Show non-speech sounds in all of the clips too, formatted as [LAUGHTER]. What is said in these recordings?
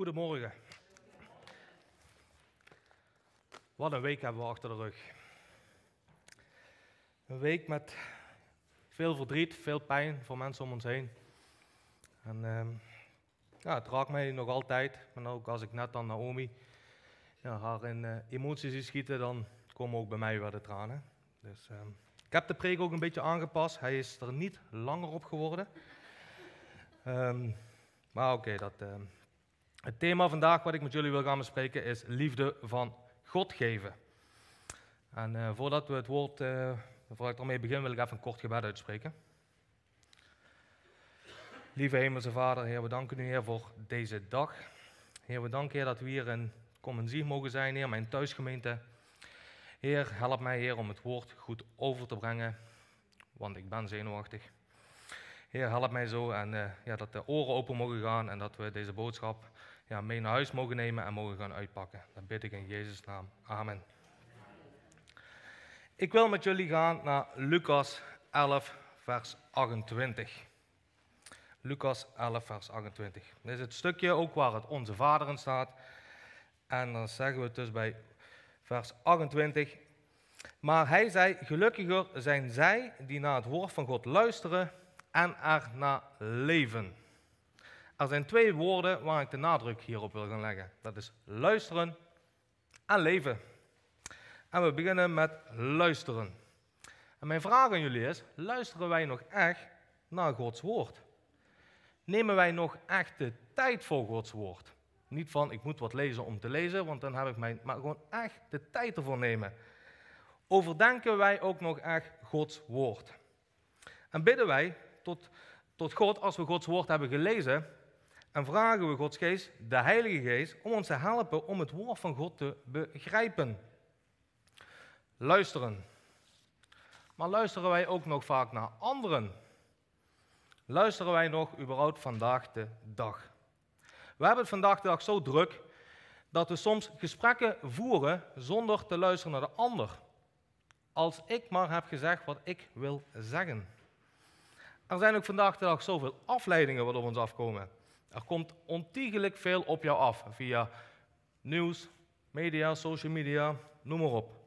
Goedemorgen. Wat een week hebben we achter de rug. Een week met veel verdriet, veel pijn voor mensen om ons heen. En ehm, ja, het raakt mij nog altijd. En ook als ik net aan Naomi ja, haar in eh, emoties zie schieten, dan komen ook bij mij weer de tranen. Dus, ehm, ik heb de preek ook een beetje aangepast. Hij is er niet langer op geworden. Ehm, maar oké, dat. Het thema vandaag wat ik met jullie wil gaan bespreken is liefde van God geven. En eh, voordat we het woord, eh voordat ik ermee begin, wil ik even een kort gebed uitspreken. Lieve Hemelse Vader, Heer, we danken u, Heer, voor deze dag. Heer, we danken, Heer, dat we hier in Commensie mogen zijn, Heer, mijn thuisgemeente. Heer, help mij, Heer, om het woord goed over te brengen, want ik ben zenuwachtig. Heer, help mij zo en eh, ja, dat de oren open mogen gaan en dat we deze boodschap ja, mee naar huis mogen nemen en mogen gaan uitpakken. Dat bid ik in Jezus' naam. Amen. Ik wil met jullie gaan naar Lucas 11, vers 28. Lucas 11, vers 28. Dit is het stukje ook waar het Onze Vader in staat. En dan zeggen we dus bij vers 28. Maar hij zei, gelukkiger zijn zij die naar het woord van God luisteren en er naar leven. Er zijn twee woorden waar ik de nadruk hierop wil gaan leggen. Dat is luisteren en leven. En we beginnen met luisteren. En mijn vraag aan jullie is, luisteren wij nog echt naar Gods woord? Nemen wij nog echt de tijd voor Gods woord? Niet van, ik moet wat lezen om te lezen, want dan heb ik mijn... Maar gewoon echt de tijd ervoor nemen. Overdenken wij ook nog echt Gods woord? En bidden wij tot, tot God als we Gods woord hebben gelezen en vragen we Gods geest, de Heilige Geest, om ons te helpen om het woord van God te begrijpen. Luisteren. Maar luisteren wij ook nog vaak naar anderen? Luisteren wij nog überhaupt vandaag de dag? We hebben het vandaag de dag zo druk dat we soms gesprekken voeren zonder te luisteren naar de ander. Als ik maar heb gezegd wat ik wil zeggen. Er zijn ook vandaag de dag zoveel afleidingen wat op ons afkomen. Er komt ontiegelijk veel op jou af via nieuws, media, social media, noem maar op.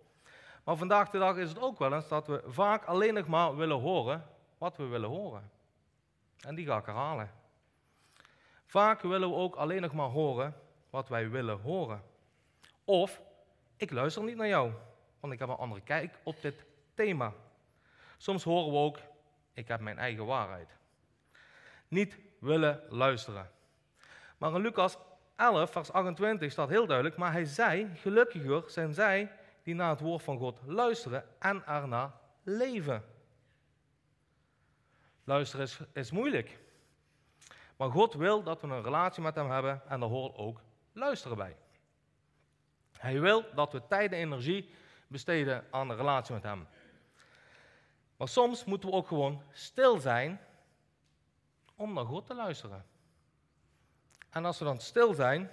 Maar vandaag de dag is het ook wel eens dat we vaak alleen nog maar willen horen wat we willen horen. En die ga ik herhalen. Vaak willen we ook alleen nog maar horen wat wij willen horen. Of, ik luister niet naar jou, want ik heb een andere kijk op dit thema. Soms horen we ook, ik heb mijn eigen waarheid. Niet willen luisteren. Maar in Lucas 11, vers 28 staat heel duidelijk, maar hij zei, gelukkiger zijn zij die naar het woord van God luisteren en ernaar leven. Luisteren is, is moeilijk. Maar God wil dat we een relatie met hem hebben en daar hoort ook luisteren bij. Hij wil dat we tijd en energie besteden aan een relatie met hem. Maar soms moeten we ook gewoon stil zijn om naar God te luisteren. En als we dan stil zijn,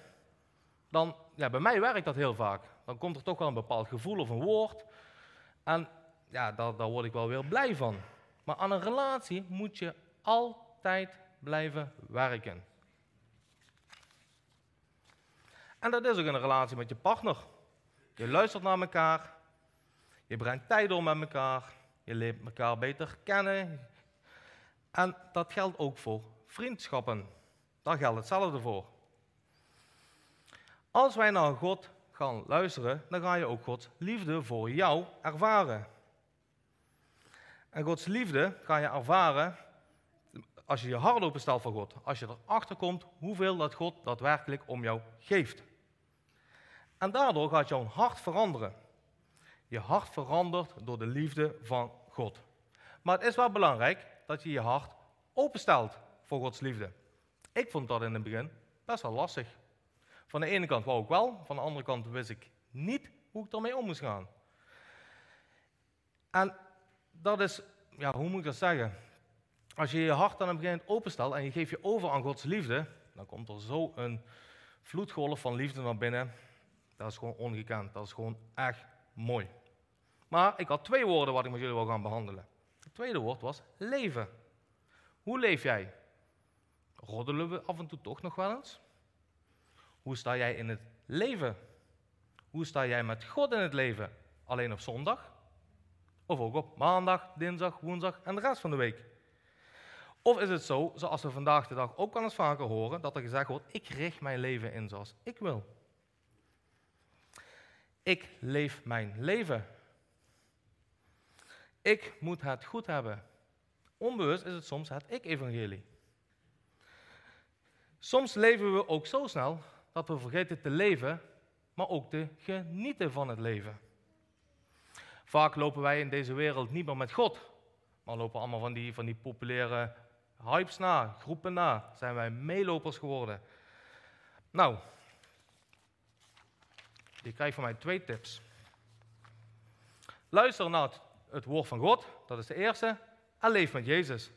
dan, ja, bij mij werkt dat heel vaak. Dan komt er toch wel een bepaald gevoel of een woord. En ja, daar, daar word ik wel weer blij van. Maar aan een relatie moet je altijd blijven werken. En dat is ook een relatie met je partner. Je luistert naar elkaar, je brengt tijd door met elkaar, je leert elkaar beter kennen. En dat geldt ook voor vriendschappen. Daar geldt hetzelfde voor. Als wij naar God gaan luisteren, dan ga je ook Gods liefde voor jou ervaren. En Gods liefde ga je ervaren als je je hart openstelt voor God. Als je erachter komt hoeveel dat God daadwerkelijk om jou geeft. En daardoor gaat jouw hart veranderen. Je hart verandert door de liefde van God. Maar het is wel belangrijk dat je je hart openstelt voor Gods liefde. Ik vond dat in het begin best wel lastig. Van de ene kant wou ik wel, van de andere kant wist ik niet hoe ik ermee om moest gaan. En dat is, ja, hoe moet ik dat zeggen? Als je je hart aan het begin openstelt en je geeft je over aan Gods liefde, dan komt er zo een vloedgolf van liefde naar binnen. Dat is gewoon ongekend. Dat is gewoon echt mooi. Maar ik had twee woorden wat ik met jullie wil gaan behandelen. Tweede woord was leven. Hoe leef jij? Roddelen we af en toe toch nog wel eens? Hoe sta jij in het leven? Hoe sta jij met God in het leven? Alleen op zondag? Of ook op maandag, dinsdag, woensdag en de rest van de week? Of is het zo, zoals we vandaag de dag ook wel eens vaker horen, dat er gezegd wordt: ik richt mijn leven in zoals ik wil. Ik leef mijn leven. Ik moet het goed hebben. Onbewust is het soms het ik-evangelie. Soms leven we ook zo snel dat we vergeten te leven, maar ook te genieten van het leven. Vaak lopen wij in deze wereld niet meer met God, maar lopen allemaal van die, van die populaire hypes na, groepen na. Zijn wij meelopers geworden. Nou, je krijgt van mij twee tips. Luister naar het, het woord van God, dat is de eerste, en leef met Jezus.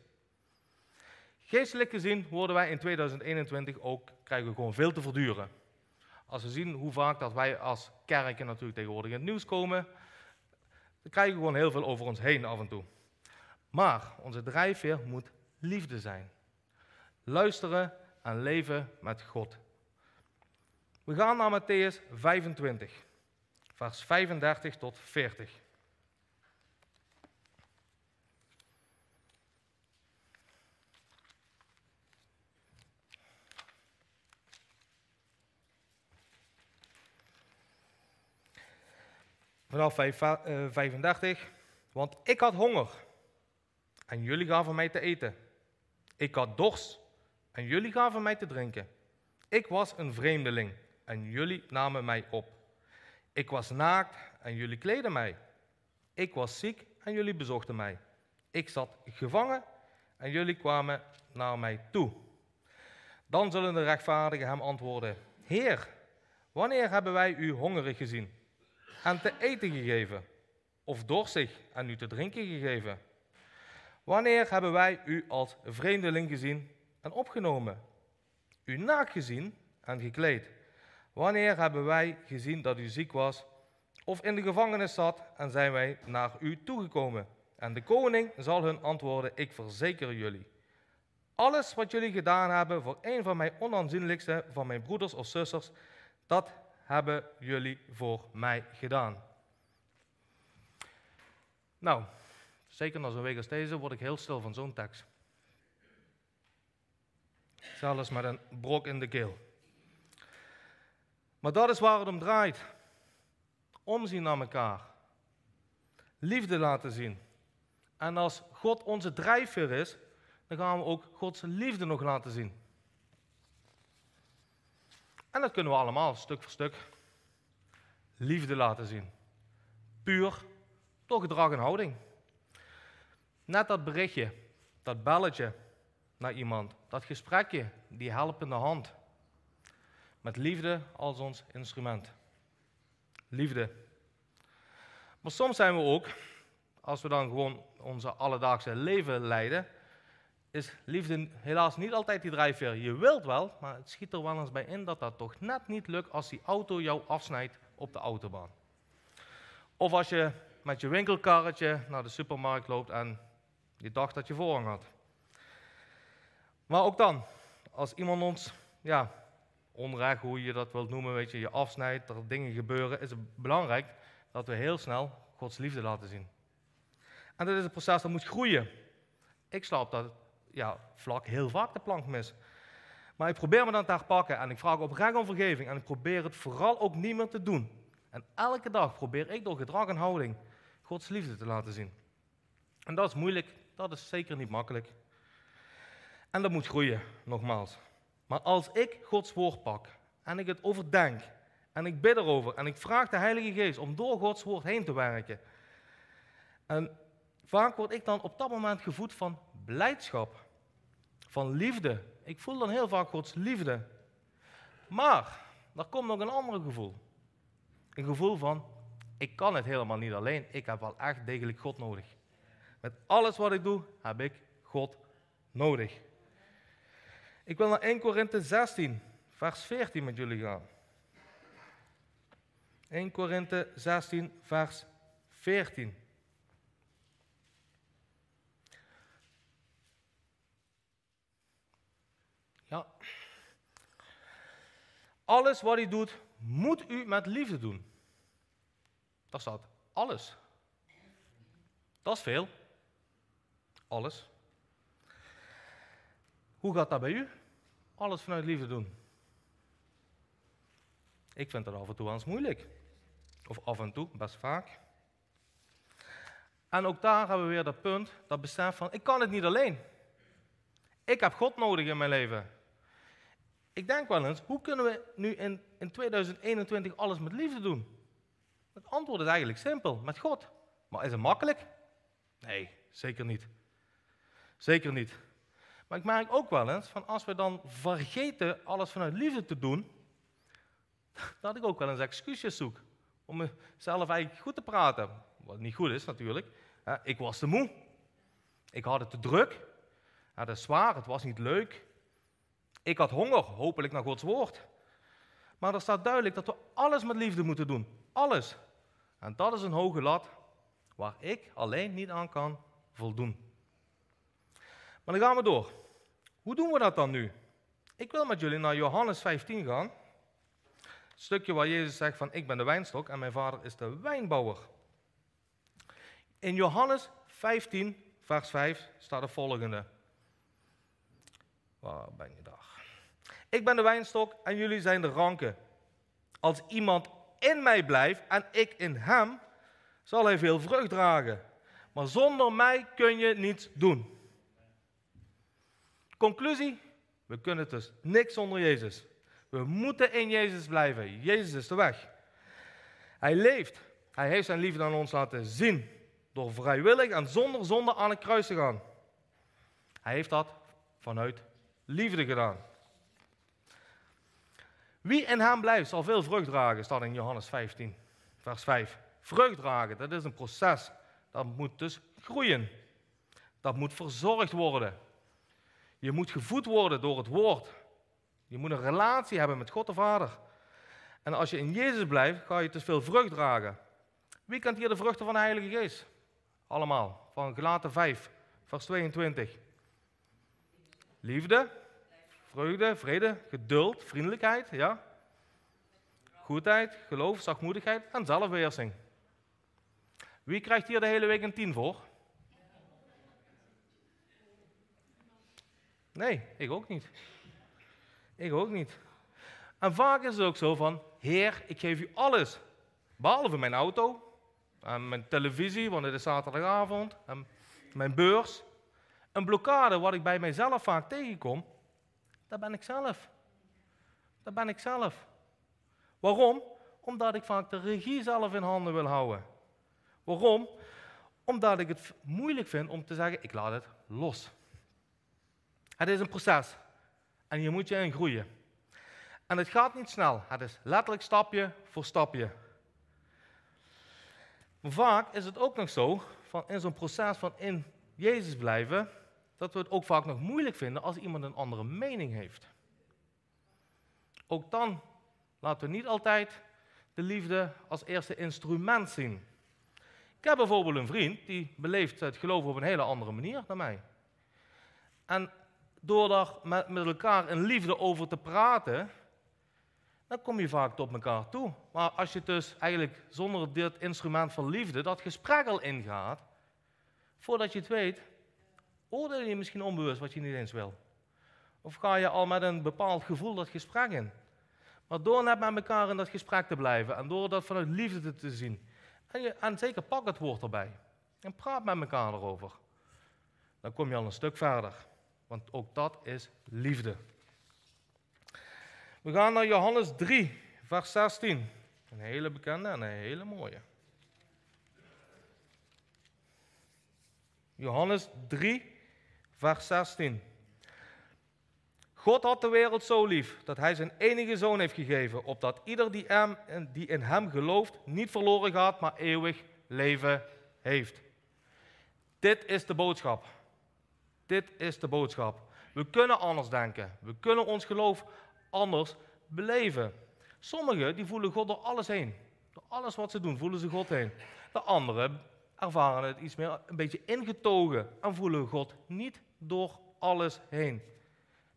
Geestelijk gezien worden wij in 2021 ook, krijgen we gewoon veel te verduren. Als we zien hoe vaak dat wij als kerken natuurlijk tegenwoordig in het nieuws komen, dan krijgen we gewoon heel veel over ons heen af en toe. Maar onze drijfveer moet liefde zijn. Luisteren en leven met God. We gaan naar Matthäus 25, vers 35 tot 40. Vanaf 35, eh, want ik had honger en jullie gaven mij te eten. Ik had dorst en jullie gaven mij te drinken. Ik was een vreemdeling en jullie namen mij op. Ik was naakt en jullie kleden mij. Ik was ziek en jullie bezochten mij. Ik zat gevangen en jullie kwamen naar mij toe. Dan zullen de rechtvaardigen hem antwoorden: Heer, wanneer hebben wij u hongerig gezien en te eten gegeven, of dorstig en u te drinken gegeven? Wanneer hebben wij u als vreemdeling gezien en opgenomen, u naakt gezien en gekleed? Wanneer hebben wij gezien dat u ziek was of in de gevangenis zat en zijn wij naar u toegekomen? En de koning zal hun antwoorden, ik verzeker jullie. Alles wat jullie gedaan hebben voor een van mijn onaanzienlijkste van mijn broeders of zusters, dat hebben jullie voor mij gedaan. Nou, zeker na zo'n week als deze word ik heel stil van zo'n tekst. Zelfs met een brok in de keel. Maar dat is waar het om draait. Omzien naar elkaar. Liefde laten zien. En als God onze drijfveer is, dan gaan we ook Gods liefde nog laten zien. En dat kunnen we allemaal, stuk voor stuk. Liefde laten zien. Puur door gedrag en houding. Net dat berichtje, dat belletje naar iemand, dat gesprekje, die helpende hand. Met liefde als ons instrument. Liefde. Maar soms zijn we ook, als we dan gewoon onze alledaagse leven leiden, is liefde helaas niet altijd die drijfveer. Je wilt wel, maar het schiet er wel eens bij in dat dat toch net niet lukt als die auto jou afsnijdt op de autobaan. Of als je met je winkelkarretje naar de supermarkt loopt en je dacht dat je voorrang had. Maar ook dan, als iemand ons ja, onrecht, hoe je dat wilt noemen, weet je, je afsnijdt, er dingen gebeuren, is het belangrijk dat we heel snel Gods liefde laten zien. En dat is een proces dat moet groeien. Ik sla op dat ja, vlak heel vaak de plank mis. Maar ik probeer me dan te herpakken en ik vraag oprecht om vergeving en ik probeer het vooral ook niet meer te doen. En elke dag probeer ik door gedrag en houding Gods liefde te laten zien. En dat is moeilijk, dat is zeker niet makkelijk. En dat moet groeien, nogmaals. Maar als ik Gods woord pak en ik het overdenk en ik bid erover en ik vraag de Heilige Geest om door Gods woord heen te werken. En vaak word ik dan op dat moment gevoed van blijdschap, van liefde. Ik voel dan heel vaak Gods liefde. Maar er komt nog een ander gevoel. Een gevoel van, ik kan het helemaal niet alleen. Ik heb wel echt degelijk God nodig. Met alles wat ik doe, heb ik God nodig. Ik wil naar 1 Korinthe 16, vers 14 met jullie gaan. 1 Korinthe 16, vers 14. Ja. Alles wat hij doet, moet u met liefde doen. Daar staat alles. Dat is veel. Alles. Hoe gaat dat bij u? Alles vanuit liefde doen. Ik vind dat af en toe wel eens moeilijk. Of af en toe, best vaak. En ook daar hebben we weer dat punt, dat besef van, ik kan het niet alleen. Ik heb God nodig in mijn leven. Ik denk wel eens, hoe kunnen we nu in, in 2021 alles met liefde doen? Het antwoord is eigenlijk simpel, met God. Maar is het makkelijk? Nee, zeker niet. Zeker niet. Maar ik merk ook wel eens, van als we dan vergeten alles vanuit liefde te doen, [LAUGHS] dat ik ook wel eens excuses zoek. Om mezelf eigenlijk goed te praten. Wat niet goed is natuurlijk. Ik was te moe. Ik had het te druk. Het is zwaar, het was niet leuk. Ik had honger, hopelijk naar Gods woord. Maar er staat duidelijk dat we alles met liefde moeten doen. Alles. En dat is een hoge lat waar ik alleen niet aan kan voldoen. Maar dan gaan we door. Hoe doen we dat dan nu? Ik wil met jullie naar Johannes 15 gaan. Het stukje waar Jezus zegt van ik ben de wijnstok en mijn vader is de wijnbouwer. In Johannes 15, vers 5 staat het volgende. Waar ben je daar? Ik ben de wijnstok en jullie zijn de ranken. Als iemand in mij blijft en ik in hem, zal hij veel vrucht dragen. Maar zonder mij kun je niets doen. Conclusie, we kunnen dus niks zonder Jezus. We moeten in Jezus blijven. Jezus is de weg. Hij leeft. Hij heeft zijn liefde aan ons laten zien. Door vrijwillig en zonder zonde aan het kruis te gaan. Hij heeft dat vanuit liefde gedaan. Wie in hem blijft, zal veel vrucht dragen, staat in Johannes 15, vers 5. Vrucht dragen, dat is een proces. Dat moet dus groeien. Dat moet verzorgd worden. Je moet gevoed worden door het woord. Je moet een relatie hebben met God de Vader. En als je in Jezus blijft, ga je dus veel vrucht dragen. Wie kent hier de vruchten van de Heilige Geest? Allemaal. Van Gelaten 5, vers 22. Liefde, vreugde, vrede, geduld, vriendelijkheid, ja. Goedheid, geloof, zachtmoedigheid en zelfbeheersing. Wie krijgt hier de hele week een tien voor? Nee, ik ook niet. Ik ook niet. En vaak is het ook zo van, Heer, ik geef u alles. Behalve mijn auto, en mijn televisie, want het is zaterdagavond, en mijn beurs. Een blokkade wat ik bij mijzelf vaak tegenkom, dat ben ik zelf. Dat ben ik zelf. Waarom? Omdat ik vaak de regie zelf in handen wil houden. Waarom? Omdat ik het moeilijk vind om te zeggen, ik laat het los. Het is een proces. En hier moet je in groeien. En het gaat niet snel. Het is letterlijk stapje voor stapje. Vaak is het ook nog zo, van in zo'n proces van in Jezus blijven, dat we het ook vaak nog moeilijk vinden als iemand een andere mening heeft. Ook dan laten we niet altijd de liefde als eerste instrument zien. Ik heb bijvoorbeeld een vriend die beleeft het geloof op een hele andere manier dan mij. En door daar met, met elkaar in liefde over te praten, dan kom je vaak tot elkaar toe. Maar als je dus eigenlijk zonder dit instrument van liefde dat gesprek al ingaat, voordat je het weet, oordeel je misschien onbewust wat je niet eens wil. Of ga je al met een bepaald gevoel dat gesprek in. Maar door net met elkaar in dat gesprek te blijven en door dat vanuit liefde te zien, en, je, en zeker pak het woord erbij en praat met elkaar erover, dan kom je al een stuk verder. Want ook dat is liefde. We gaan naar Johannes 3, vers 16. Een hele bekende en een hele mooie. Johannes 3, vers 16. God had de wereld zo lief dat hij zijn enige zoon heeft gegeven, opdat ieder die, hem, die in hem gelooft niet verloren gaat, maar eeuwig leven heeft. Dit is de boodschap. Dit is de boodschap. We kunnen anders denken. We kunnen ons geloof anders beleven. Sommigen die voelen God door alles heen. Door alles wat ze doen, voelen ze God heen. De anderen ervaren het iets meer een beetje ingetogen en voelen God niet door alles heen.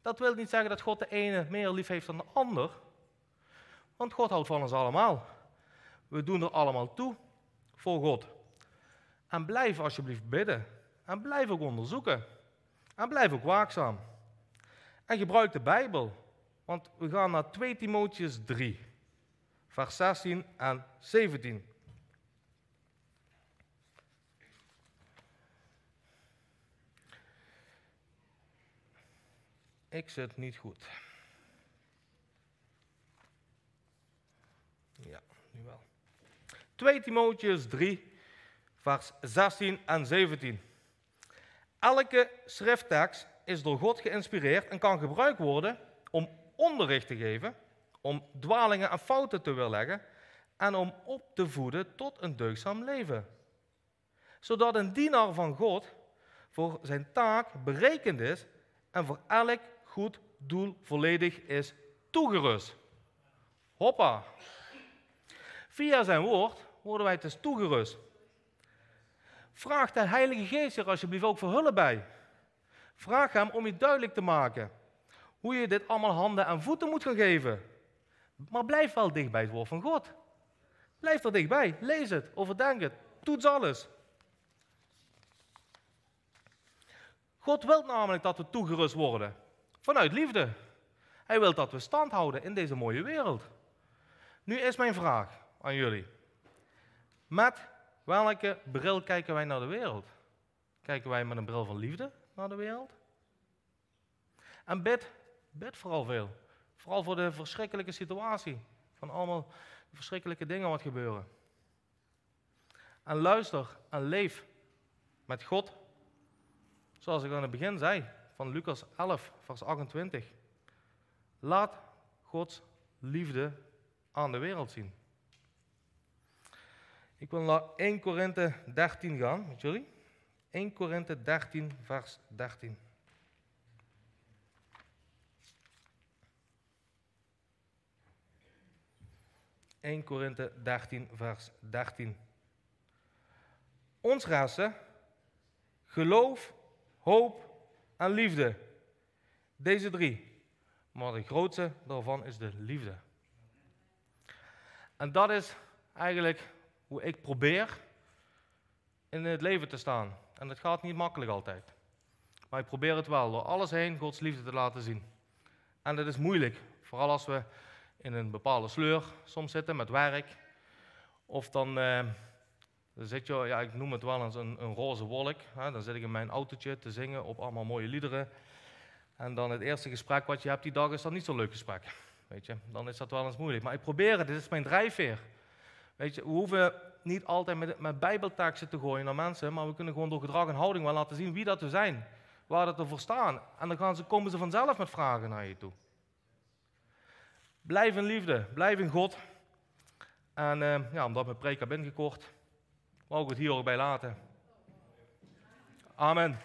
Dat wil niet zeggen dat God de ene meer lief heeft dan de ander. Want God houdt van ons allemaal. We doen er allemaal toe voor God. En blijf alsjeblieft bidden. En blijf ook onderzoeken. En blijf ook waakzaam. En gebruik de Bijbel. Want we gaan naar 2 Timotheus 3, vers 16 en 17. Ik zit niet goed. Ja, nu wel. 2 Timotheus 3, vers 16 en 17. Elke schrifttekst is door God geïnspireerd en kan gebruikt worden om onderricht te geven, om dwalingen en fouten te weerleggen en om op te voeden tot een deugzaam leven. Zodat een dienaar van God voor zijn taak berekend is en voor elk goed doel volledig is toegerust. Hoppa. Via zijn woord worden wij dus toegerust. Vraag de Heilige Geest er alsjeblieft ook voor hulp bij. Vraag hem om je duidelijk te maken hoe je dit allemaal handen en voeten moet gaan geven. Maar blijf wel dicht bij het woord van God. Blijf er dichtbij. Lees het, overdenk het, toets alles. God wil namelijk dat we toegerust worden. Vanuit liefde. Hij wil dat we stand houden in deze mooie wereld. Nu is mijn vraag aan jullie. Met welke bril kijken wij naar de wereld? Kijken wij met een bril van liefde naar de wereld? En bid, bid vooral veel. Vooral voor de verschrikkelijke situatie. Van allemaal verschrikkelijke dingen wat gebeuren. En luister en leef met God. Zoals ik aan het begin zei, van Lucas 11, vers 28. Laat Gods liefde aan de wereld zien. Ik wil naar 1 Korinthe 13 gaan met jullie. 1 Korinthe 13, vers 13. ...1 Korinthe 13, vers 13. Ons rassen, geloof, hoop en liefde. Deze drie. Maar de grootste daarvan is de liefde. En dat is eigenlijk hoe ik probeer in het leven te staan. En het gaat niet makkelijk altijd. Maar ik probeer het wel door alles heen Gods liefde te laten zien. En dat is moeilijk, vooral als we in een bepaalde sleur soms zitten met werk. Of dan, eh, dan zit je, ja, ik noem het wel eens een, een roze wolk. Hè? Dan zit ik in mijn autootje te zingen op allemaal mooie liederen. En dan het eerste gesprek wat je hebt die dag is dan niet zo'n leuk gesprek. Weet je, dan is dat wel eens moeilijk. Maar ik probeer het, dit is mijn drijfveer. Weet je, we hoeven niet altijd met, met bijbelteksten te gooien naar mensen, maar we kunnen gewoon door gedrag en houding wel laten zien wie dat we zijn, waar dat we voor staan. En dan gaan ze, komen ze vanzelf met vragen naar je toe. Blijf in liefde, blijf in God. En uh, ja, omdat mijn preek heb ingekort, wou ik het hier ook bij laten. Amen.